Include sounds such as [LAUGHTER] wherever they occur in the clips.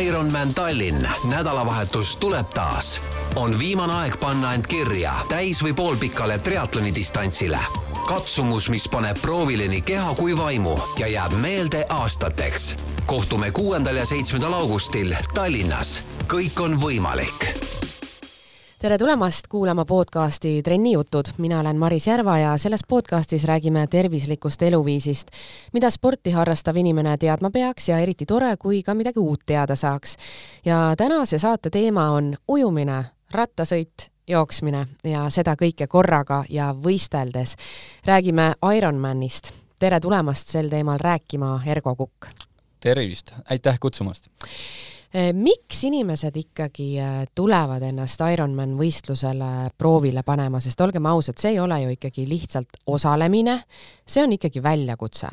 Ironman Tallinn, nädalavahetus tuleb taas. on viimane aeg panna end kirja täis- või poolpikale triatloni distantsile. katsumus, mis paneb proovile nii keha kui vaimu ja jääb meelde aastateks. kohtume kuuendal ja seitsmendal augustil Tallinnas. kõik on võimalik tere tulemast kuulama podcasti Trennijutud, mina olen Maris Järva ja selles podcastis räägime tervislikust eluviisist, mida sporti harrastav inimene teadma peaks ja eriti tore, kui ka midagi uut teada saaks. ja tänase saate teema on ujumine, rattasõit, jooksmine ja seda kõike korraga ja võisteldes. räägime Ironmanist. tere tulemast sel teemal rääkima, Ergo Kukk! tervist, aitäh kutsumast! Eh, miks inimesed ikkagi eh, tulevad ennast Ironman võistlusele proovile panema, sest olgem ausad, see ei ole ju ikkagi lihtsalt osalemine, see on ikkagi väljakutse.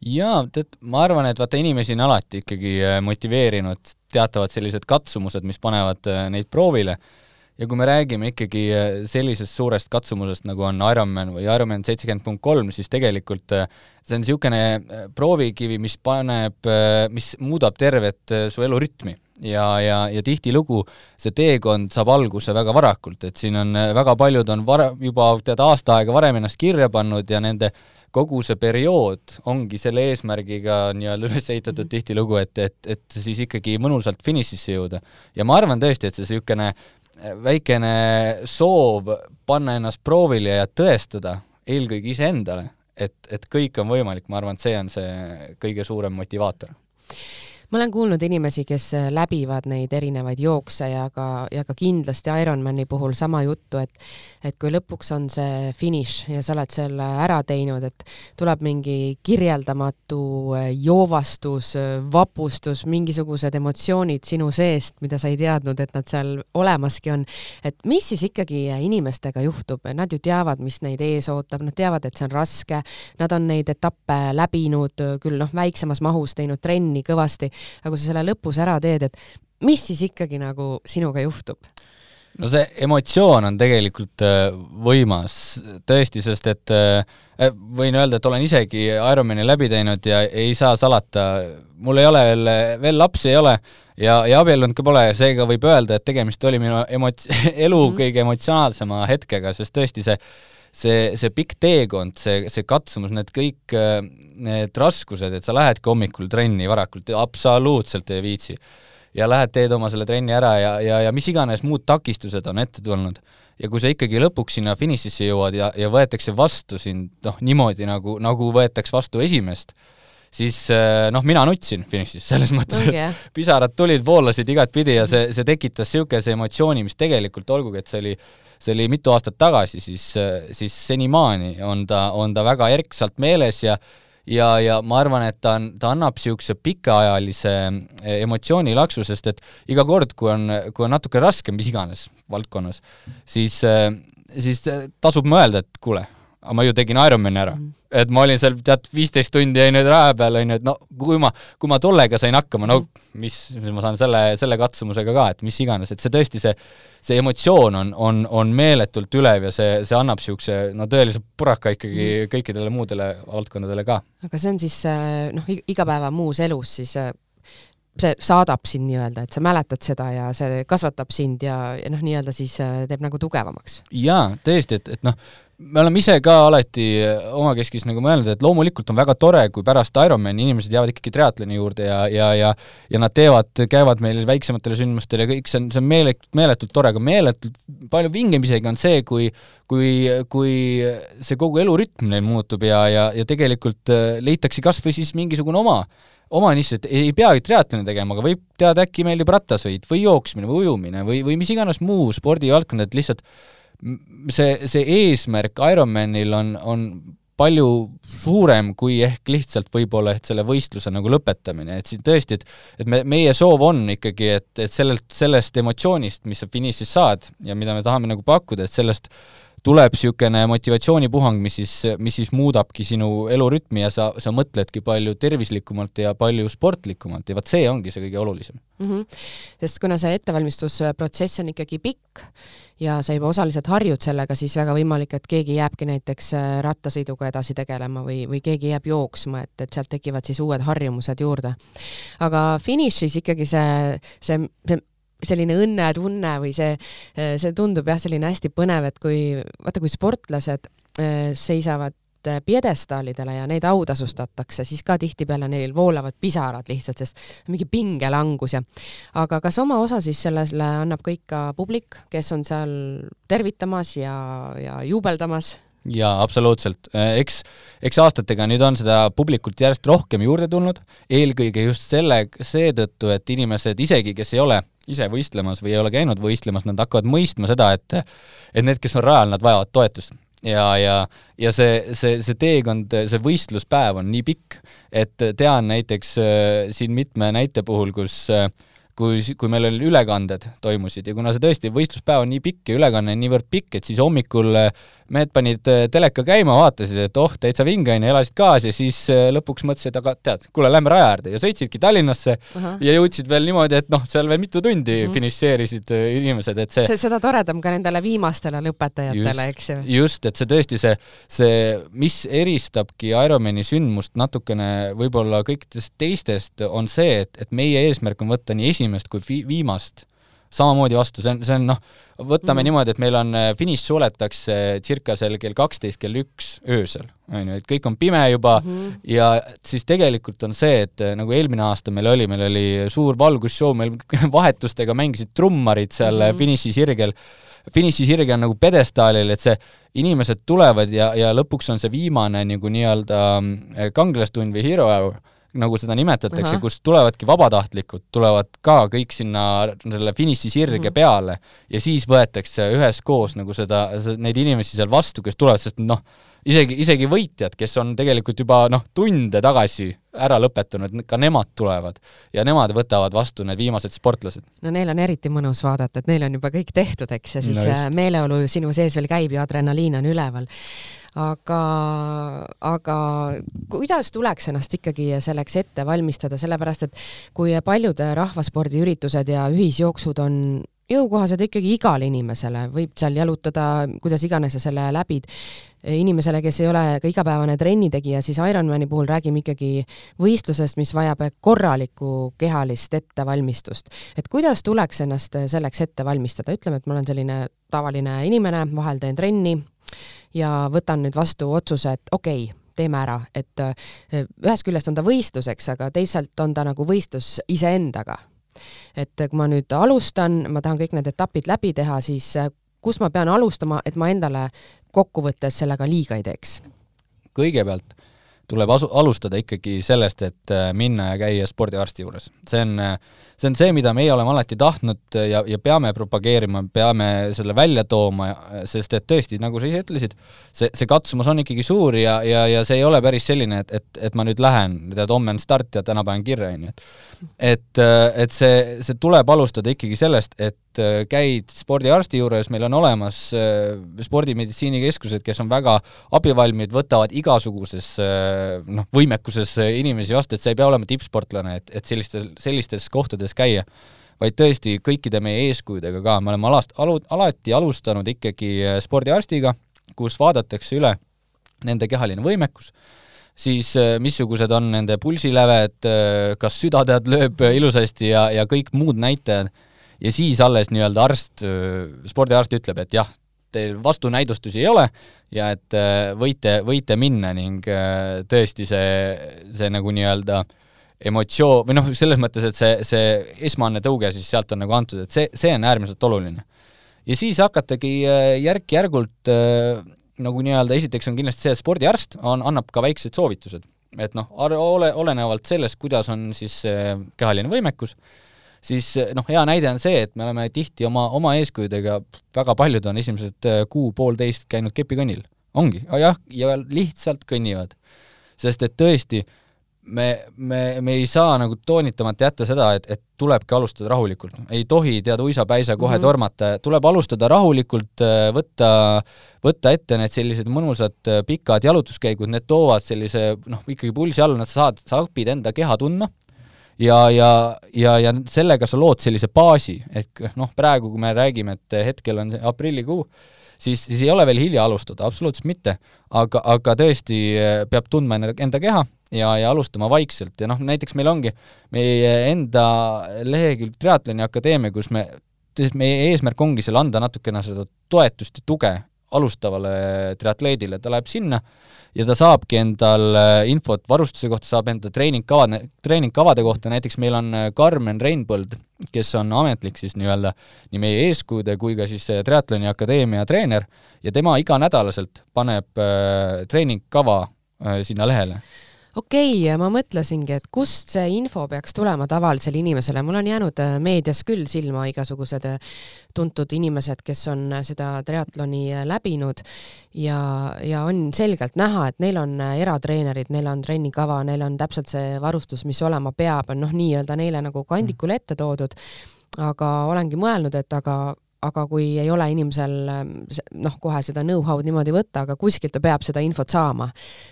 jaa, tead, ma arvan, et vaata, inimesi on alati ikkagi eh, motiveerinud teatavad sellised katsumused, mis panevad neid proovile ja kui me räägime ikkagi sellisest suurest katsumusest, nagu on Ironman või Ironman seitsekümmend punkt kolm, siis tegelikult see on niisugune äh, proovikivi, mis paneb, äh, mis muudab tervet äh, su elurütmi ja, ja, ja tihtilugu see teekond saab alguse väga varakult, et siin on väga paljud on vara-, juba tead aasta aega varem ennast kirja pannud ja nende kogu see periood ongi selle eesmärgiga nii-öelda [LAUGHS] üles ehitatud mhm. tihtilugu, et, et, et siis ikkagi mõnusalt finišisse jõuda. ja ma arvan tõesti, et see niisugune väikene soov panna ennast proovile ja tõestada eelkõige iseendale, et, et kõik on võimalik, ma arvan, et see on see kõige suurem motivaator ma olen kuulnud inimesi, kes äh, läbivad neid erinevaid jookse ja ka, ja ka kindlasti Ironmani puhul sama juttu, et et kui lõpuks on see finiš ja sa oled selle ära teinud, et tuleb mingi kirjeldamatu äh, joovastus, äh, vapustus, mingisugused emotsioonid sinu seest, mida sa ei teadnud, et nad seal olemaski on. et mis siis ikkagi inimestega juhtub, nad ju teavad, mis neid ees ootab, nad teavad, et see on raske, nad on neid etappe läbinud küll noh, väiksemas mahus teinud trenni kõvasti aga kui sa selle lõpus ära teed, et mis siis ikkagi nagu sinuga juhtub? no see emotsioon on tegelikult äh, võimas, tõesti, sest et äh, äh, võin öelda, et olen isegi Ironmani läbi teinud ja ei saa salata, mul ei ole veel, veel lapsi ei ole ja, ja abiellunud ka pole, seega võib öelda, et tegemist oli minu emots-, [LAUGHS] elu -hmm. kõige emotsionaalsema hetkega, sest tõesti see see, see pikk teekond, see, see katsumus, need kõik need raskused, et sa lähedki hommikul trenni varakult, absoluutselt ei viitsi. ja lähed, teed oma selle trenni ära ja, ja, ja mis iganes muud takistused on ette tulnud. ja kui sa ikkagi lõpuks sinna finišisse jõuad ja, ja võetakse vastu sind noh, niimoodi nagu, nagu võetakse vastu esimest, siis noh, mina nutsin finišis, selles mõttes okay., et pisarad tulid, voolasid igatpidi ja see, see tekitas niisuguse emotsiooni, mis tegelikult, olgugi et see oli see oli mitu aastat tagasi, siis, siis senimaani on ta, on ta väga erksalt meeles ja ja, ja ma arvan, et ta on, ta annab niisuguse pikaajalise emotsioonilaksu, sest et iga kord, kui on, kui on natuke raske mis iganes valdkonnas, siis, siis tasub mõelda, et kuule, aga ma ju tegin Ironmani ära mm et ma olin seal tead viisteist tundi onju raja peal onju, et no kui ma, kui ma tollega sain hakkama, no mis, mis ma saan selle, selle katsumusega ka, et mis iganes, et see tõesti, see see emotsioon on, on, on meeletult ülev ja see, see annab niisuguse no tõelise puraka ikkagi mm. kõikidele muudele valdkondadele ka. aga see on siis noh, igapäeva muus elus siis see saadab sind nii-öelda, et sa mäletad seda ja see kasvatab sind ja, ja noh, nii-öelda siis äh, teeb nagu tugevamaks. jaa, tõesti, et, et noh, me oleme ise ka alati omakeskis nagu mõelnud, et loomulikult on väga tore, kui pärast Ironmani inimesed jäävad ikkagi triatloni juurde ja, ja, ja ja nad teevad, käivad meil väiksematele sündmustele ja kõik see on, see on meeletult, meeletult tore, aga meeletult palju vingem isegi on see, kui kui, kui see kogu elurütm neil muutub ja, ja, ja tegelikult äh, leitakse kas või siis mingisugune oma oma nišš, et ei peagi triatloni tegema, aga võib teada, äkki meeldib rattasõit või jooksmine või ujumine või, või mis iganes muu spordivaldkond, et lihtsalt see, see eesmärk Ironmanil on, on palju suurem kui ehk lihtsalt võib-olla, et selle võistluse nagu lõpetamine, et siin tõesti, et et me, meie soov on ikkagi, et, et sellelt, sellest emotsioonist, mis sa finišis saad ja mida me tahame nagu pakkuda, et sellest tuleb niisugune motivatsioonipuhang, mis siis, mis siis muudabki sinu elurütmi ja sa, sa mõtledki palju tervislikumalt ja palju sportlikumalt ja vot see ongi see kõige olulisem mm. -hmm. sest kuna see ettevalmistusprotsess on ikkagi pikk ja sa juba osaliselt harjud sellega, siis väga võimalik, et keegi jääbki näiteks äh, rattasõiduga edasi tegelema või, või keegi jääb jooksma, et, et sealt tekivad siis uued harjumused juurde. aga finišis ikkagi see, see, see selline õnnetunne või see, see tundub jah, selline hästi põnev, et kui, vaata kui sportlased äh, seisavad äh, pjedestaalidele ja neid autasustatakse, siis ka tihtipeale neil voolavad pisarad lihtsalt, sest mingi pingelangus ja aga kas oma osa siis sellele annab kõik ka publik, kes on seal tervitamas ja, ja juubeldamas? jaa, absoluutselt. Äh, eks, eks aastatega nüüd on seda publikut järjest rohkem juurde tulnud, eelkõige just selle, seetõttu, et inimesed isegi, kes ei ole ise võistlemas või ei ole käinud võistlemas, nad hakkavad mõistma seda, et et need, kes on rajal, nad vajavad toetust. ja, ja, ja see, see, see teekond, see võistluspäev on nii pikk, et tean näiteks äh, siin mitme näite puhul, kus äh, kui, kui meil olid ülekanded toimusid ja kuna see tõesti võistluspäev on nii pikk ja ülekanne on niivõrd pikk, et siis hommikul äh, mehed panid äh, teleka käima, vaatasid, et oh, täitsa vinge onju, elasid kaasa ja siis äh, lõpuks mõtlesid, aga tead, kuule, lähme raja äärde ja sõitsidki Tallinnasse uh -huh. ja jõudsid veel niimoodi, et noh, seal veel mitu tundi. -huh. finišeerisid inimesed, et see, see seda toredam ka nendele viimastele lõpetajatele, eks ju. just, et see tõesti see, see, mis eristabki Ironmani sündmust natukene võib-olla kõikidest teistest, on see, et, et meie eesmärk on võtta nii esimest kui vi-, viimast samamoodi vastu, see on, see on noh, võtame mm niimoodi, et meil on äh, finiš suletakse circa seal kell kaksteist, kell üks öösel, on ju, et kõik on pime juba mm -hmm. ja siis tegelikult on see, et äh, nagu eelmine aasta meil oli, meil oli suur valgusshow, meil [LAUGHS] vahetustega mängisid trummarid seal mm -hmm. finišisirgel, finišisirge on nagu pjedestaalil, et see, inimesed tulevad ja, ja lõpuks on see viimane nagu nii-öelda äh, kangelastund või hero hour nagu seda nimetatakse, kus tulevadki vabatahtlikud, tulevad ka kõik sinna selle finišisirge mm -hmm. peale ja siis võetakse üheskoos nagu seda, neid inimesi seal vastu, kes tulevad, sest noh, isegi, isegi võitjad, kes on tegelikult juba noh, tunde tagasi ära lõpetanud, ka nemad tulevad ja nemad võtavad vastu need viimased sportlased. no neil on eriti mõnus vaadata, et neil on juba kõik tehtud, eks, ja siis no just. meeleolu sinu sees veel käib ja adrenaliin on üleval aga, aga kuidas tuleks ennast ikkagi selleks ette valmistada, sellepärast et kui paljud rahvaspordiüritused ja ühisjooksud on jõukohased ikkagi igale inimesele, võib seal jalutada, kuidas iganes sa selle läbid. inimesele, kes ei ole ka igapäevane trennitegija, siis Ironmani puhul räägime ikkagi võistlusest, mis vajab korralikku kehalist ettevalmistust. et kuidas tuleks ennast selleks ette valmistada, ütleme, et ma olen selline tavaline inimene, vahel teen trenni, ja võtan nüüd vastu otsuse, et okei okay,, teeme ära, et eh, ühest küljest on ta võistluseks, aga teisalt on ta nagu võistlus iseendaga. Et kui ma nüüd alustan, ma tahan kõik need etapid läbi teha, siis eh, kust ma pean alustama, et ma endale kokkuvõttes sellega liiga ei teeks? kõigepealt tuleb asu-, alustada ikkagi sellest, et äh, minna ja käia spordiarsti juures. see on, see on see, mida meie oleme alati tahtnud ja, ja peame propageerima, peame selle välja tooma, sest et tõesti, nagu sa ise ütlesid, see, see katsumus on ikkagi suur ja, ja, ja see ei ole päris selline, et, et, et ma nüüd lähen, tead, homme on start ja täna panen kirja, on ju, et et, äh, et see, see tuleb alustada ikkagi sellest, et käid spordiarsti juures, meil on olemas spordimeditsiinikeskused, kes on väga abivalmid, võtavad igasuguses noh, võimekuses inimesi vastu, et sa ei pea olema tippsportlane, et, et sellistel, sellistes kohtades käia, vaid tõesti kõikide meie eeskujudega ka, me oleme alast-, alu-, alati alustanud ikkagi äh, spordiarstiga, kus vaadatakse üle nende kehaline võimekus, siis äh, missugused on nende pulsiläved, äh, kas süda tead lööb ilusasti ja, ja kõik muud näitajad, ja siis alles nii-öelda arst, spordiarst ütleb, et jah, teil vastunäidustusi ei ole ja et äh, võite, võite minna ning äh, tõesti see, see nagu nii-öelda emotsioon või noh, selles mõttes, et see, see esmane tõuge siis sealt on nagu antud, et see, see on äärmiselt oluline. ja siis hakatagi äh, järk-järgult nagu nii-öelda, esiteks on kindlasti see, et spordiarst on, annab ka väiksed soovitused. et noh, ole, olenevalt sellest, kuidas on siis kehaline võimekus, siis noh, hea näide on see, et me oleme tihti oma, oma eeskujudega, väga paljud on esimesed eh, kuu-poolteist käinud kepikõnnil. ongi, jah, ja lihtsalt kõnnivad. sest et tõesti, me, me, me ei saa nagu toonitamata jätta seda, et, et tulebki alustada rahulikult. ei tohi tead uisapäisa kohe mm -hmm. tormata, tuleb alustada rahulikult, võtta, võtta ette need sellised mõnusad pikad jalutuskäigud, need toovad sellise noh, ikkagi pulsi alla, nad saad, sa õpid enda keha tundma ja, ja, ja, ja sellega sa lood sellise baasi, ehk noh, praegu kui me räägime, et hetkel on aprillikuu, siis, siis ei ole veel hilja alustada, absoluutselt mitte. aga, aga tõesti eh, peab tundma enda keha ja, ja alustama vaikselt ja noh, näiteks meil ongi meie enda lehekülg Triatloni Akadeemia, kus me, meie eesmärk ongi seal anda natukene seda toetust ja tuge alustavale triatleedile, ta läheb sinna ja ta saabki endal infot varustuse kohta, saab enda treeningkavad, treeningkavade kohta, näiteks meil on äh, Karmen Reinpõld, kes on ametlik siis nii-öelda nii meie eeskujude kui ka siis äh, Triatloni Akadeemia treener ja tema iganädalaselt paneb äh, treeningkava sinna lehele okei okay,, ma mõtlesingi, et kust see info peaks tulema tavalisele inimesele, mul on jäänud äh, meedias küll silma igasugused äh, tuntud inimesed, kes on äh, seda triatloni läbinud. Ja, ja on selgelt näha, et neil on eratreenerid, neil on trennikava, neil on täpselt see varustus, mis olema peab, on noh, nii-öelda neile nagu kandikul ette toodud. Aga olengi mõelnud, et aga aga kui ei ole inimesel noh, kohe seda know-how'd niimoodi võtta, aga kuskilt ta peab seda infot saama.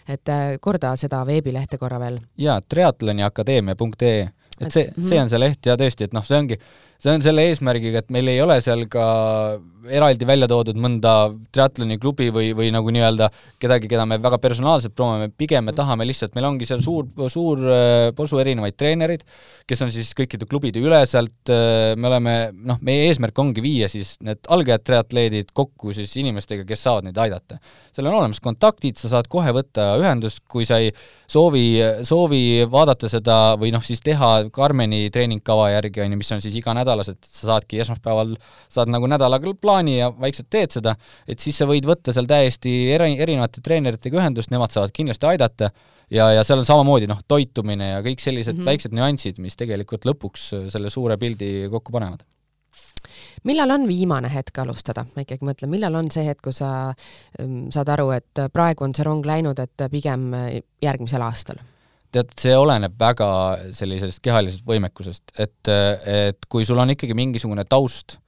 et äh, korda seda veebilehte korra veel. jaa, triatloniakadeemia.ee, et see, see on see leht ja tõesti, et noh, see ongi, see on selle eesmärgiga, et meil ei ole seal ka eraldi välja toodud mõnda triatloni klubi või, või nagu nii-öelda kedagi, keda me väga personaalselt proovime, pigem me tahame lihtsalt, meil ongi seal suur, suur äh, posu erinevaid treenereid, kes on siis kõikide klubide üleselt, äh, me oleme, noh, meie eesmärk ongi viia siis need algajad triatleedid kokku siis inimestega, kes saavad neid aidata. seal on olemas kontaktid, sa saad kohe võtta ühendust, kui sa ei soovi, soovi vaadata seda või noh, siis teha Karmeni treeningkava järgi, on ju, mis on siis iganädalaselt, sa saadki esmaspäeval, saad nagu nädalaga plaani, ja vaikselt teed seda, et siis sa võid võtta seal täiesti eri, erinevate treeneritega ühendust, nemad saavad kindlasti aidata ja, ja seal on samamoodi noh, toitumine ja kõik sellised mm -hmm. väiksed nüansid, mis tegelikult lõpuks selle suure pildi kokku panevad millal on viimane hetk alustada, ma ikkagi mõtlen, millal on see hetk, kui sa ähm, saad aru, et praegu on see rong läinud, et pigem järgmisel aastal? Tead, see oleneb väga sellisest kehalisest võimekusest, et, et kui sul on ikkagi mingisugune taust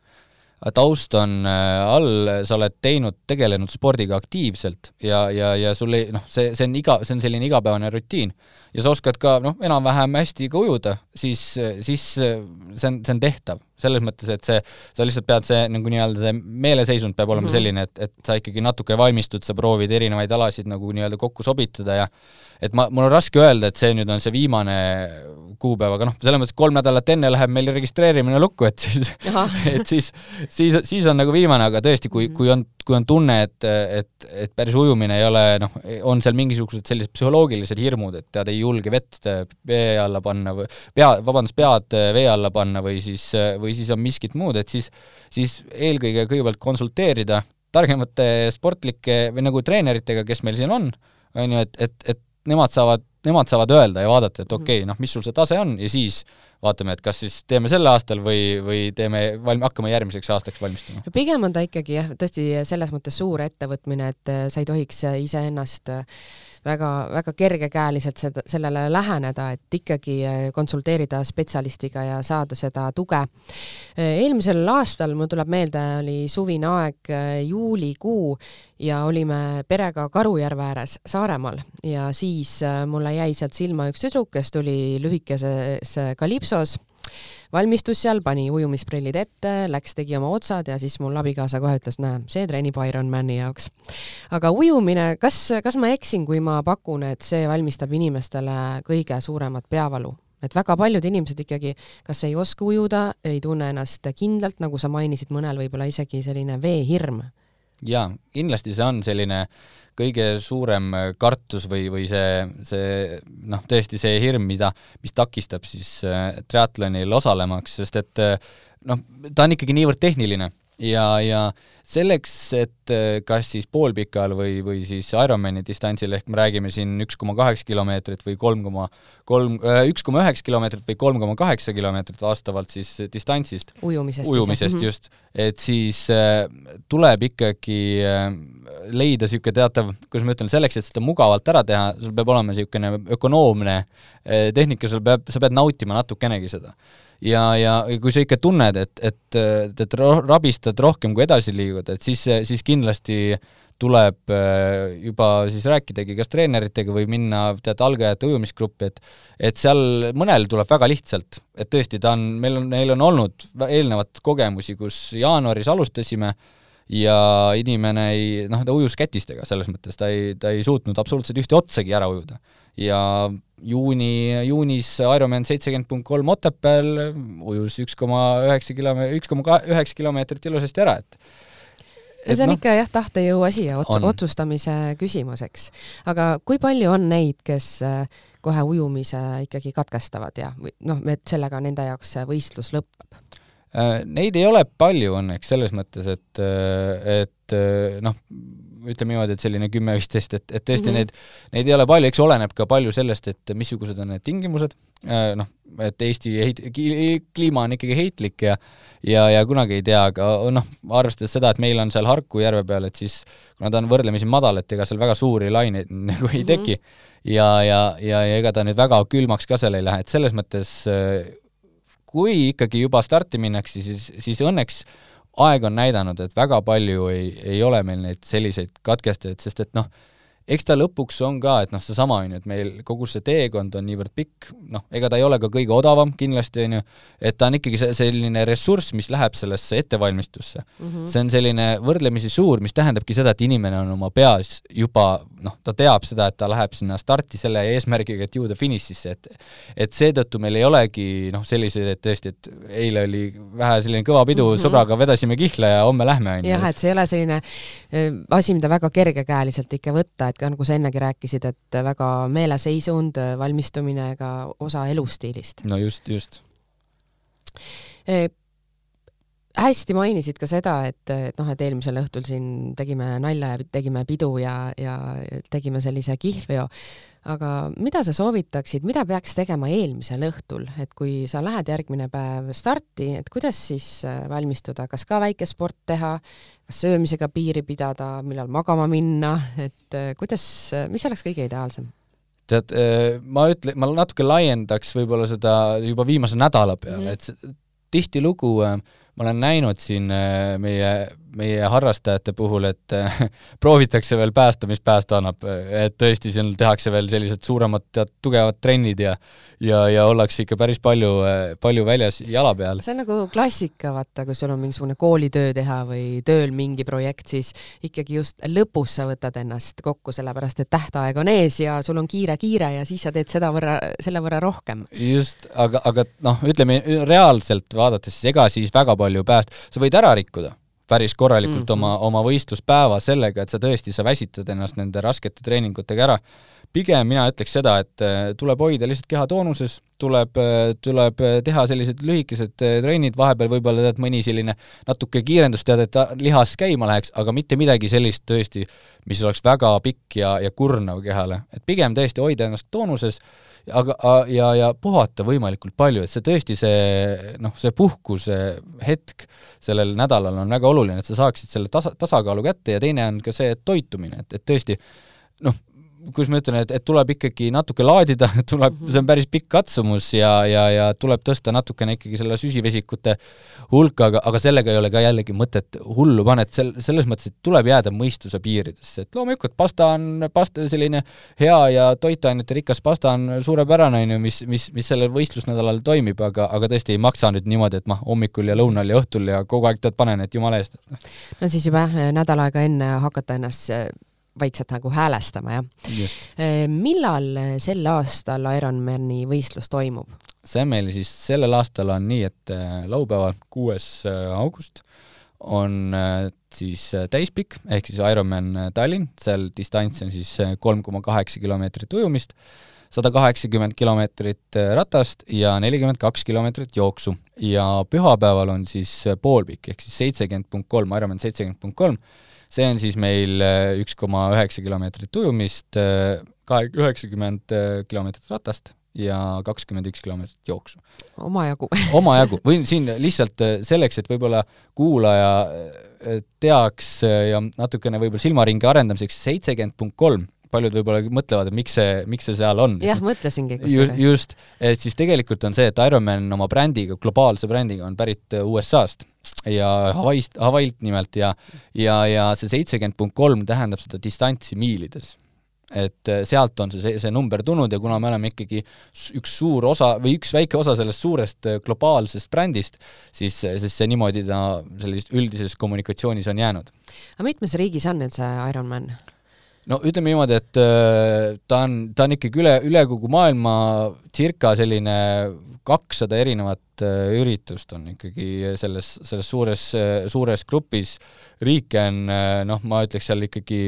taust on äh, all, sa oled teinud, tegelenud spordiga aktiivselt ja, ja, ja sul ei noh, see, see on iga, see on selline igapäevane rutiin ja sa oskad ka noh, enam-vähem hästi ka ujuda, siis, siis see on, see on tehtav selles mõttes, et see, sa lihtsalt pead see nagu nii-öelda see meeleseisund peab olema mm -hmm. selline, et, et sa ikkagi natuke valmistud, sa proovid erinevaid alasid nagu nii-öelda kokku sobitada ja et ma, mul on raske öelda, et see nüüd on see viimane kuupäev, aga noh, selles mõttes kolm nädalat enne läheb meil registreerimine lukku, et siis, [LAUGHS] et siis, siis, siis on nagu viimane, aga tõesti, kui, kui on, kui on tunne, et, et, et päris ujumine ei ole, noh, on seal mingisugused sellised psühholoogilised hirmud, et tead, ei julge vett vee alla panna või pea, vabandust, pead vee alla panna või siis või siis on miskit muud, et siis, siis eelkõige kõigepealt konsulteerida targemate sportlike või nagu treeneritega, kes meil siin on, on ju, et, et, et nemad saavad, nemad saavad öelda ja vaadata, et okei okay,, noh, mis sul see tase on ja siis vaatame, et kas siis teeme sel aastal või, või teeme, valm-, hakkame järgmiseks aastaks valmistuma. no pigem on ta ikkagi jah, tõesti selles mõttes suur ettevõtmine, et sa ei tohiks iseennast äh, väga-väga kergekäeliselt seda, sellele läheneda, et ikkagi äh, konsulteerida spetsialistiga ja saada seda tuge. Äh, eelmisel aastal, mul tuleb meelde, oli suvine aeg, äh, juulikuu ja olime perega Karujärve ääres Saaremaal ja siis mulle jäi sealt silma üks tüdruk, kes tuli lühikeses kalipsos valmistus seal, pani ujumisprillid ette, läks, tegi oma otsad ja siis mul abikaasa kohe ütles, näe, see treenib Ironmani jaoks. aga ujumine, kas, kas ma eksin, kui ma pakun, et see valmistab inimestele kõige suuremat peavalu? et väga paljud inimesed ikkagi kas ei oska ujuda, ei tunne ennast kindlalt, nagu sa mainisid, mõnel võib-olla isegi selline veehirm jaa, kindlasti see on selline kõige suurem kartus või, või see, see noh, tõesti see hirm, mida, mis takistab siis äh, triatlonil osalemaks, sest et äh, noh, ta on ikkagi niivõrd tehniline ja, ja selleks, et äh, kas siis poolpikal või, või siis Ironmani distantsil, ehk me räägime siin üks koma kaheksa kilomeetrit või kolm koma kolm, äh, üks koma üheksa kilomeetrit või kolm koma kaheksa kilomeetrit vastavalt siis distantsist. ujumisest. ujumisest siis, just, et siis äh, tuleb ikkagi leida niisugune teatav, kuidas ma ütlen, selleks, et seda mugavalt ära teha, sul peab olema niisugune ökonoomne tehnika, sul peab, sa pead nautima natukenegi seda ja, ja kui sa ikka tunned, et, et, et rabistad rohkem, kui edasi liigud, et siis, siis kindlasti tuleb äh, juba siis rääkidagi kas treeneritega või minna tead algajate ujumisgruppi, et et seal mõnel tuleb väga lihtsalt, et tõesti, ta on, meil on, neil on olnud eelnevat kogemusi, kus jaanuaris alustasime ja inimene ei, noh, ta ujus kätistega selles mõttes, ta ei, ta ei suutnud absoluutselt ühte otsagi ära ujuda. ja juuni, juunis Ironman seitsekümmend punkt kolm Otepääl ujus üks koma üheksa kilome-, üks koma üheksa kilomeetrit ilusasti ära, et ja see on no, ikka jah, tahtejõu asi ja ots-, otsustamise küsimus, eks. aga kui palju on neid, kes äh, kohe ujumise ikkagi katkestavad ja noh, et sellega nende jaoks see võistlus lõpeb? Äh, neid ei ole palju õnneks selles mõttes, et, äh, et noh, ütleme niimoodi, et selline kümme-viisteist, et, et tõesti mm -hmm. neid, neid ei ole palju, eks oleneb ka palju sellest, et missugused on need tingimused, äh, noh, et Eesti heit-, kliima on ikkagi heitlik ja ja, ja kunagi ei tea, aga noh, arvestades seda, et meil on seal Harku järve peal, et siis kuna ta on võrdlemisi madal, et ega seal väga suuri laineid [LAUGHS] nagu ei teki mm -hmm. ja, ja, ja, ja ega ta nüüd väga külmaks ka seal ei lähe, et selles mõttes äh, kui ikkagi juba starti minnakse, siis, siis õnneks aeg on näidanud, et väga palju ei, ei ole meil neid selliseid katkestajaid, sest et noh, eks ta lõpuks on ka, et noh, seesama on ju, et meil kogu see teekond on niivõrd pikk, noh, ega ta ei ole ka kõige odavam kindlasti, on ju, et ta on ikkagi see selline ressurss, mis läheb sellesse ettevalmistusse mm. -hmm. see on selline võrdlemisi suur, mis tähendabki seda, et inimene on oma peas juba noh, ta teab seda, et ta läheb sinna starti selle eesmärgiga, et jõuda finišisse, et et seetõttu meil ei olegi noh, selliseid, et tõesti, et eile oli vähe selline kõva pidu mm, -hmm. sõbraga vedasime kihla ja homme lähme, on ju. jah, et see ei ole selline äh, asi, mida väga kergekäeliselt ikka võtta, et et ka nagu sa ennegi rääkisid, et väga meeleseisund, valmistumine ka osa elustiilist. no just, just e hästi mainisid ka seda, et, et noh, et eelmisel õhtul siin tegime nalja ja tegime pidu ja, ja tegime sellise kihlveo, aga mida sa soovitaksid, mida peaks tegema eelmisel õhtul, et kui sa lähed järgmine päev starti, et kuidas siis äh, valmistuda, kas ka väike sport teha, kas söömisega piiri pidada, millal magama minna, et äh, kuidas, mis oleks kõige ideaalsem? tead, äh, ma ütlen, ma natuke laiendaks võib-olla seda juba viimase nädala peale mm, -hmm. et tihtilugu ma olen näinud siin meie meie harrastajate puhul, et äh, [LAUGHS] proovitakse veel päästa, mis päästa annab, et tõesti, seal tehakse veel sellised suuremad, tead, tugevad trennid ja ja, ja ollakse ikka päris palju, äh, palju väljas jala peal. see on nagu klassika, vaata, kui sul on mingisugune koolitöö teha või tööl mingi projekt, siis ikkagi just lõpus sa võtad ennast kokku, sellepärast et tähtaeg on ees ja sul on kiire-kiire ja siis sa teed seda võrra, selle võrra rohkem. just, aga, aga noh, ütleme reaalselt vaadates, ega siis väga palju pääst-, sa võid ära rikkuda päris korralikult mm -hmm. oma, oma võistluspäeva sellega, et sa tõesti, sa väsitad ennast nende raskete treeningutega ära. Pigem mina ütleks seda, et äh, tuleb hoida lihtsalt keha toonuses, tuleb, äh, tuleb äh, teha sellised lühikesed trennid, vahepeal võib-olla tead mõni selline natuke kiirendus, tead, et lihas käima läheks, aga mitte midagi sellist tõesti, mis oleks väga pikk ja, ja kurnav kehale. et pigem tõesti hoida ennast toonuses aga, ja, ja puhata võimalikult palju, et see tõesti, see noh, see puhkuse hetk sellel nädalal on väga oluline, et sa saaksid selle tasa, tasakaalu kätte ja teine on ka see toitumine, et, et tõesti noh, kuidas ma ütlen, et, et tuleb ikkagi natuke laadida, [LAUGHS] tuleb mm, -hmm. see on päris pikk katsumus ja, ja, ja tuleb tõsta natukene ikkagi selle süsivesikute hulka, aga, aga sellega ei ole ka jällegi mõtet hullu panna, et sel-, selles mõttes, et tuleb jääda mõistuse piiridesse, et loomulikult pasta on, pasta selline hea ja toitainete rikas pasta on suurepärane, on ju, mis, mis, mis sellel võistlusnädalal toimib, aga, aga tõesti ei maksa nüüd niimoodi, et ma hommikul ja lõunal ja õhtul ja kogu aeg tead, panen, et jumala eest. no siis juba nädal aega enne hakata ennast vaikselt nagu häälestama, jah. Eh, millal sel aastal Ironmani võistlus toimub? see meil siis sellel aastal on nii, et eh, laupäeval, kuues august on siis täispikk, ehk siis Ironman Tallinn, seal distants on siis kolm koma kaheksa kilomeetrit ujumist, sada kaheksakümmend kilomeetrit ratast ja nelikümmend kaks kilomeetrit jooksu. ja pühapäeval on siis poolpikk, ehk siis seitsekümmend punkt kolm, Ironman seitsekümmend punkt kolm, see on siis meil üks koma üheksa kilomeetrit ujumist, kahe, üheksakümmend kilomeetrit ratast ja kakskümmend üks kilomeetrit jooksu. omajagu [LAUGHS] omajagu, võin siin lihtsalt äh, selleks, et võib-olla kuulaja äh, teaks äh, ja natukene võib-olla silmaringi arendamiseks, seitsekümmend punkt kolm, paljud võib-olla mõtlevad, et miks see, miks see seal on. jah, mõtlesingi kusjuures. just, et siis tegelikult on see, et Ironman oma brändiga, globaalse brändiga on pärit USA-st ja Hawaii'st, Hawaii'lt nimelt ja ja, ja see seitsekümmend punkt kolm tähendab seda distantsi miilides et äh, sealt on see, see number tulnud ja kuna me oleme ikkagi üks suur osa või üks väike osa sellest suurest äh, globaalsest brändist, siis, äh, siis see niimoodi ta sellises üldises kommunikatsioonis on jäänud. aga mitmes riigis on üldse Ironman? No ütleme niimoodi, et ta on, ta on ikkagi üle, üle kogu maailma circa selline kakssada erinevat üritust on ikkagi selles, selles suures, suures grupis. riike on noh, ma ütleks seal ikkagi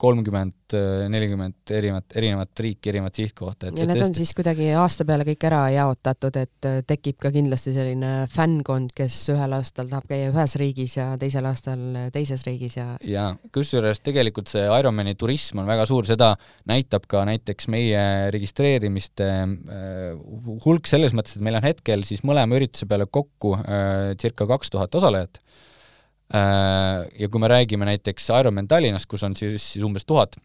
kolmkümmend, nelikümmend erinevat, erinevat riiki, erinevat sihtkohta. ja need on siis kuidagi aasta peale kõik ära jaotatud, et äh, tekib ka kindlasti selline fännkond, kes ühel aastal tahab käia ühes riigis ja teisel aastal teises riigis ja jaa, kusjuures tegelikult see Ironmani turism on väga suur, seda näitab ka näiteks meie registreerimiste äh, hulk selles mõttes, et meil on hetkel siis mõlema ürituse peale kokku äh, circa kaks tuhat osalejat Äh, ja kui me räägime näiteks Ironman Tallinnast, kus on siis, siis umbes tuhat,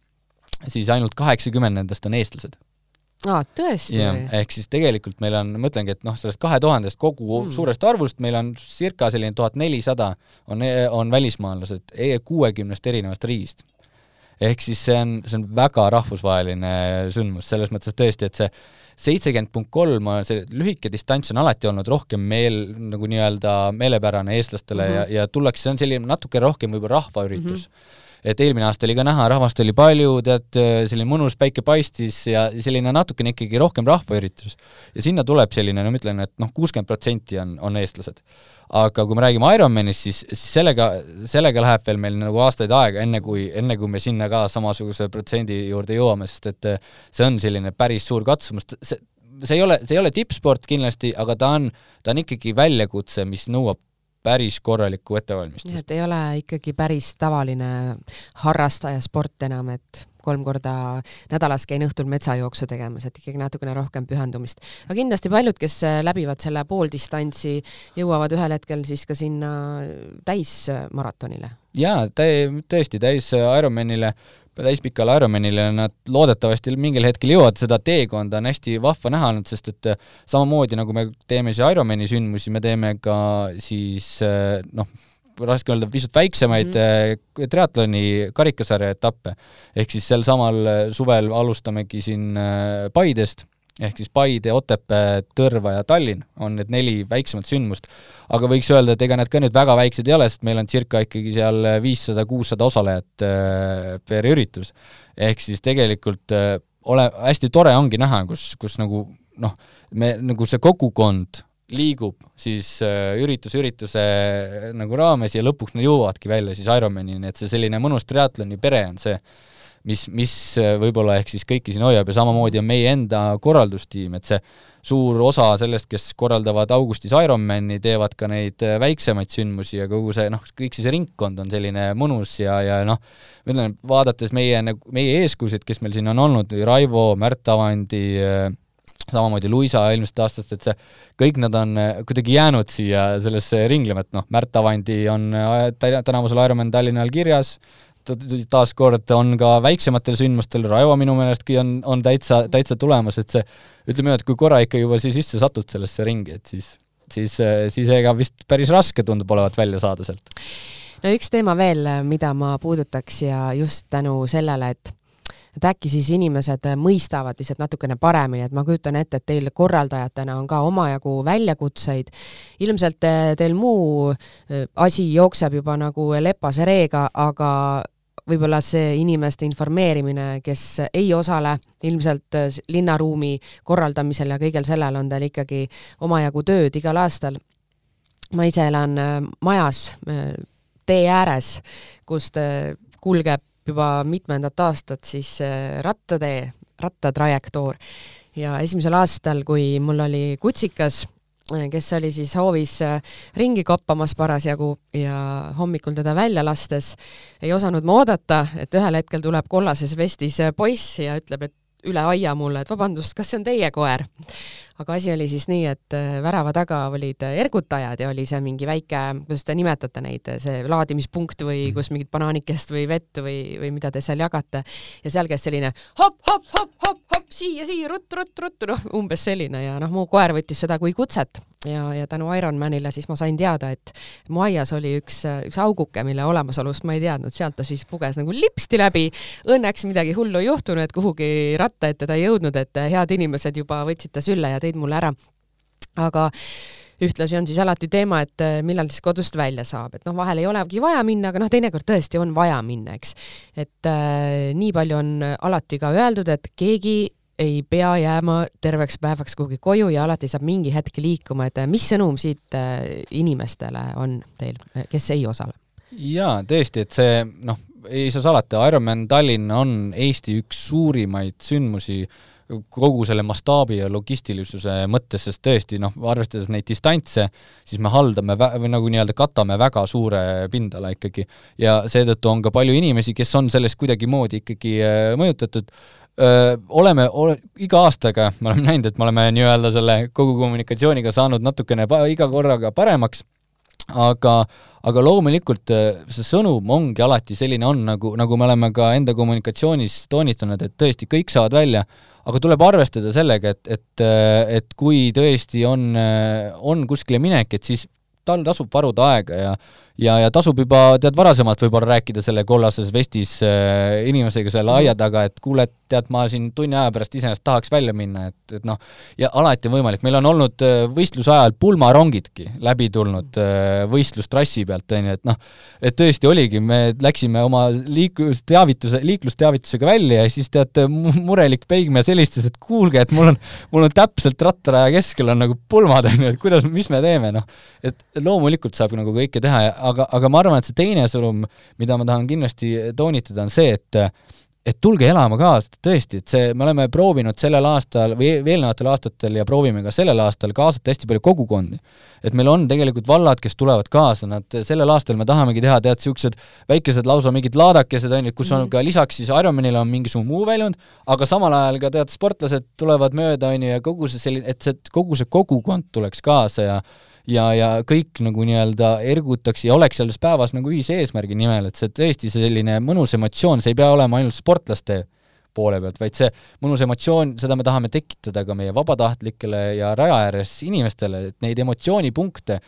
siis ainult kaheksakümmend nendest on eestlased. aa, tõesti või? ehk siis tegelikult meil on, ma ütlengi, et noh, sellest kahe tuhandest kogu mm. suurest arvust meil on circa selline tuhat nelisada on, on välismaalased e-, kuuekümnest erinevast riigist ehk siis see on, see on väga rahvusvaheline sündmus, selles mõttes tõesti, et see seitsekümmend punkt kolm, see lühike distants on alati olnud rohkem meel, nagu nii-öelda meelepärane eestlastele mm -hmm. ja, ja tullakse, see on selline natuke rohkem võib-olla rahvaüritus mm. -hmm et eelmine aasta oli ka näha, rahvast oli palju, tead, selline mõnus päike paistis ja selline natukene ikkagi rohkem rahvaüritus. ja sinna tuleb selline, no ma ütlen, et noh, kuuskümmend protsenti on, on eestlased aga kui me räägime Ironmanist, siis, siis sellega, sellega läheb veel meil nagu aastaid aega, enne kui, enne kui me sinna ka samasuguse protsendi juurde jõuame, sest et eh, see on selline päris suur katsumus, see, see ei ole, see ei ole tippsport kindlasti, aga ta on, ta on ikkagi väljakutse, mis nõuab päris korralikku ettevalmistust. et ei ole ikkagi päris tavaline harrastaja sport enam, et kolm korda nädalas käin õhtul metsajooksu tegemas, et ikkagi natukene rohkem pühendumist. aga kindlasti paljud, kes äh, läbivad selle pooldistantsi, jõuavad ühel hetkel siis ka sinna täismaratonile. jaa, tõesti, täis Ironmanile täispikale Ironmanile nad loodetavasti mingil hetkel jõuavad, seda teekonda on hästi vahva näha olnud, sest et äh, samamoodi nagu me teeme siis Ironmani sündmusi, me teeme ka siis äh, noh, raske öelda, pisut väiksemaid mm -hmm. triatloni karikasarja etappe. ehk siis sel samal suvel alustamegi siin Paidest, ehk siis Paide, Otepää, Tõrva ja Tallinn on need neli väiksemat sündmust. aga võiks öelda, et ega need ka nüüd väga väiksed ei ole, sest meil on circa ikkagi seal viissada, kuussada osalejat per üritus. ehk siis tegelikult ole, hästi tore ongi näha, kus, kus nagu noh, me nagu see kogukond liigub siis äh, üritus ürituse äh, nagu raames ja lõpuks nad jõuavadki välja siis Ironmanini, et see selline mõnus triatloni pere on see, mis, mis äh, võib-olla ehk siis kõiki siin hoiab ja samamoodi on meie enda korraldustiim, et see suur osa sellest, kes korraldavad augustis Ironmani, teevad ka neid väiksemaid sündmusi ja kogu see noh, kõik see ringkond on selline mõnus ja, ja noh, ma ütlen, vaadates meie, nagu, meie eeskujusid, kes meil siin on olnud, Raivo, Märt Avandi äh,, samamoodi Luisa eelmisest aastast, et see, kõik nad on äh, kuidagi jäänud siia sellesse ringlema, et noh, Märt Avandi on äh, tänavusel Ironman Tallinnal kirjas, taaskord on ka väiksematel sündmustel, Raivo minu meelestki on, on täitsa, täitsa tulemas, et see ütleme niimoodi, et kui korra ikka juba siis sisse satud sellesse ringi, et siis, siis, siis ega vist päris raske tundub olevat välja saada sealt. no üks teema veel, mida ma puudutaks ja just tänu sellele, et et äkki siis inimesed mõistavad lihtsalt natukene paremini, et ma kujutan ette, et teil korraldajatena on ka omajagu väljakutseid. ilmselt eh, teil muu eh, asi jookseb juba nagu lepase reega, aga võib-olla see inimeste informeerimine, kes ei osale ilmselt eh, linnaruumi korraldamisel ja kõigel sellel on teil ikkagi omajagu tööd igal aastal. ma ise elan majas tee ääres, kust kulgeb juba mitmendat aastat siis rattatee rattatrajektoor. ja esimesel aastal, kui mul oli kutsikas, kes oli siis hoovis ringi koppamas parasjagu ja hommikul teda välja lastes ei osanud ma oodata, et ühel hetkel tuleb kollases vestis poiss ja ütleb, et üle aia mulle, et vabandust, kas see on teie koer? Aga asi oli siis nii, et äh, värava taga olid äh, ergutajad ja oli see mingi väike, kuidas te nimetate neid, see laadimispunkt või mm. kus mingit banaanikest või vett või, või mida te seal jagate. ja seal käis selline hopp, hopp, hopp, hopp, hopp, siia, siia, ruttu, ruttu, ruttu, noh, umbes selline ja noh, mu koer võttis seda kui kutset ja, ja tänu Ironmanile siis ma sain teada, et mu aias oli üks, üks auguke, mille olemasolust ma ei teadnud, sealt ta siis puges nagu lipsti läbi. Õnneks midagi hullu ei juhtunud, et kuhugi ratta ette ta ei jõudnud, et head inimesed juba võtsid ta sülle ja tõid mulle ära. aga ühtlasi on siis alati teema, et äh, millal siis kodust välja saab, et noh, vahel ei olegi vaja minna, aga noh, teinekord tõesti on vaja minna, eks. et äh, nii palju on alati ka öeldud, et keegi ei pea jääma terveks päevaks kuhugi koju ja alati saab mingi hetk liikuma, et äh, mis sõnum siit äh, inimestele on teil, kes ei osale? jaa, tõesti, et see noh, ei saa salata, Ironman Tallinn on Eesti üks suurimaid sündmusi kogu selle mastaabi ja logistilisuse mõttes, sest tõesti noh, arvestades neid distantse, siis me haldame vä-, või nagu nii-öelda katame väga suure pindala ikkagi. ja seetõttu on ka palju inimesi, kes on sellest kuidagimoodi ikkagi äh, mõjutatud, oleme ole, iga aastaga, me oleme näinud, et me oleme nii-öelda selle kogu kommunikatsiooniga saanud natukene iga korraga paremaks aga, aga loomulikult äh, see sõnum ongi alati selline on, nagu, nagu me oleme ka enda kommunikatsioonis toonitanud, et tõesti, kõik saavad välja, aga tuleb arvestada sellega, et, et, äh, et kui tõesti on, äh, on kuskile minek, et siis tal tasub varuda aega ja ja, ja tasub juba tead varasemalt võib-olla rääkida selle kollases vestis äh, inimesega selle aia taga, et kuule, et tead, ma siin tunni aja pärast iseenesest tahaks välja minna, et, et noh, ja alati on võimalik, meil on olnud äh, võistluse ajal pulmarongidki läbi tulnud äh, võistlustrassi pealt, on ju, et noh, et tõesti oligi, me läksime oma liiklusteavituse, liiklusteavitusega välja ja siis tead, murelik peigmees helistas, et kuulge, et mul on, mul on täpselt rattaraja keskel on nagu pulmad, on ju, et kuidas, mis me teeme, noh. et loomulikult saab nagu kõike teha ja aga, aga ma arvan, et see teine sõnum, mida ma tahan kindlasti toonitada, on see, et et tulge elama kaasa, tõesti, et see, me oleme proovinud sellel aastal või eelnevatel aastatel ja proovime ka sellel aastal kaasata hästi palju kogukondi. et meil on tegelikult vallad, kes tulevad kaasa, nad sellel aastal me tahamegi teha, tead, niisugused väikesed lausa mingid laadakesed, on ju, kus on mhm. ka lisaks siis Ironmanile on mingisugune muu väljund, aga samal ajal ka tead, sportlased tulevad mööda, on ju, ja kogu see selline, et see, kogu see kogukond tuleks kaasa ja ja, ja kõik nagu nii-öelda ergutaks ja oleks selles päevas nagu ühise eesmärgi nimel, et see tõesti selline mõnus emotsioon, see ei pea olema ainult sportlaste poole pealt, vaid see mõnus emotsioon, seda me tahame tekitada ka meie vabatahtlikele ja raja ääres inimestele, et neid emotsioonipunkte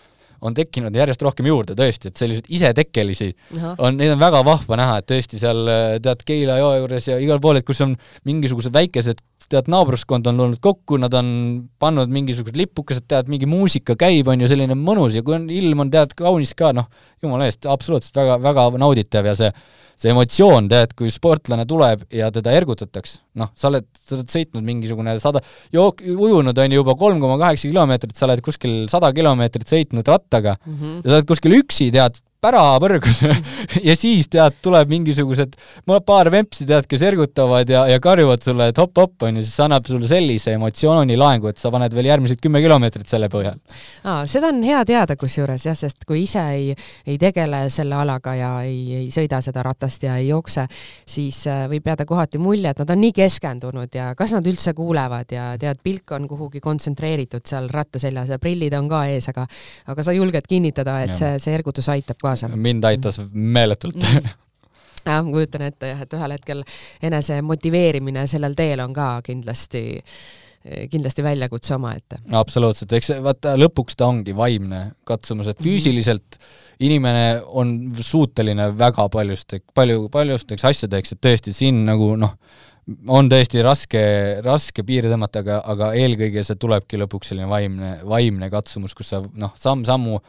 on tekkinud järjest rohkem juurde tõesti, et selliseid isetekkelisi on, neid on väga vahva näha, et tõesti seal tead Keila jõe juures ja igal pool, et kus on mingisugused väikesed tead, naabruskond on tulnud kokku, nad on pannud mingisugused lipukesed, tead, mingi muusika käib, on ju selline mõnus ja kui on ilm on tead kaunis ka, noh, jumala eest, absoluutselt väga, väga nauditav ja see see emotsioon, tead, kui sportlane tuleb ja teda ergutatakse, noh, sa oled, sa oled sõitnud mingisugune sada, jook-, ujunud on ju juba kolm koma kaheksa kilomeetrit, sa oled kuskil sada kilomeetrit sõitnud rattaga mm -hmm. ja sa oled kuskil üksi, tead, pärapõrgus [LAUGHS] ja siis tead, tuleb mingisugused paar vempsi, tead, kes ergutavad ja, ja karjuvad sulle, et hopp-hopp, on ju, siis see annab sulle sellise emotsioonilaengu, et sa paned veel järgmised kümme kilomeetrit selle põhjal. aa, seda on hea teada kusjuures jah, sest kui ise ei, ei tegele selle alaga ja ei, ei sõida seda ratast ja ei jookse, siis äh, võib jääda kohati mulje, et nad on nii keskendunud ja kas nad üldse kuulevad ja tead, pilk on kuhugi kontsentreeritud seal ratta seljas ja prillid on ka ees, aga aga sa julged kinnitada, et ja. see, see ergutus aitab ka kaasa. mind aitas meeletult mm. jah, ma kujutan ette jah, et ühel hetkel enese motiveerimine sellel teel on ka kindlasti kindlasti väljakutse omaette. absoluutselt, eks vaata lõpuks ta ongi vaimne katsumus, et füüsiliselt inimene on suuteline väga paljust, palju, paljusteks asjadeks, et tõesti siin nagu noh, on tõesti raske, raske piiri tõmmata, aga, aga eelkõige see tulebki lõpuks selline vaimne, vaimne katsumus, kus sa noh, samm-sammu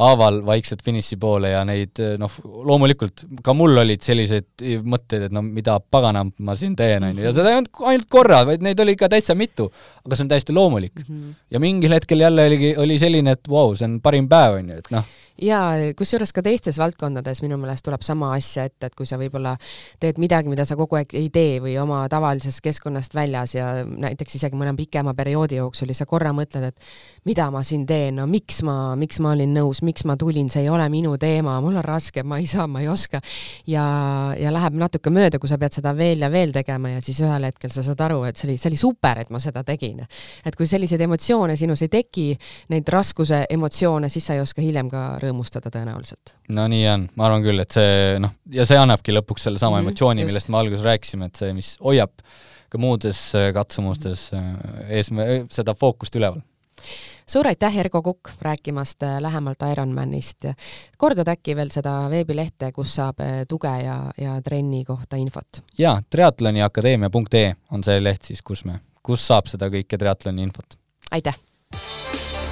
haaval vaikselt finiši poole ja neid noh, loomulikult ka mul olid selliseid mõtteid, et no mida paganam ma siin teen, on ju, ja seda ei olnud ainult korra, vaid neid oli ikka täitsa mitu. aga see on täiesti loomulik mm. -hmm. ja mingil hetkel jälle oligi, oli selline, et vau wow,, see on parim päev, on ju, et noh ja kusjuures ka teistes valdkondades minu meelest tuleb sama asja ette, et kui sa võib-olla teed midagi, mida sa kogu aeg ei tee või oma tavalisest keskkonnast väljas ja näiteks isegi mõne pikema perioodi jooksul ja sa korra mõtled, et mida ma siin teen, no miks ma, miks ma olin nõus, miks ma tulin, see ei ole minu teema, mul on raske, ma ei saa, ma ei oska. ja, ja läheb natuke mööda, kui sa pead seda veel ja veel tegema ja siis ühel hetkel sa saad aru, et see oli, see oli super, et ma seda tegin. et kui selliseid emotsioone sinus ei teki, neid raskuse emotsioone, siis sa ei oska hiljem ka rõõmustada tõenäoliselt. no nii on, ma arvan küll, et see noh, ja see annabki lõpuks sellesama mm -hmm, emotsiooni, millest me alguses rääkisime, et see, mis hoiab ka muudes äh, katsumustes äh, ees, seda fookust üleval suur aitäh, Ergo Kukk, rääkimast äh, lähemalt Ironmanist. kordad äkki veel seda veebilehte, kus saab tuge ja, ja trenni kohta infot? jaa, triatloniakadeemia.ee on see leht siis, kus me, kus saab seda kõike triatloni infot. aitäh!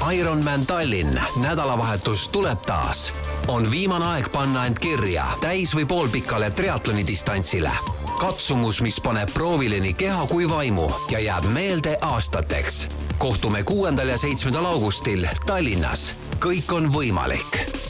Ironman Tallinn nädalavahetus tuleb taas. on viimane aeg panna end kirja täis- või poolpikale triatloni distantsile. katsumus, mis paneb proovile nii keha kui vaimu ja jääb meelde aastateks. kohtume kuuendal ja seitsmendal augustil Tallinnas. kõik on võimalik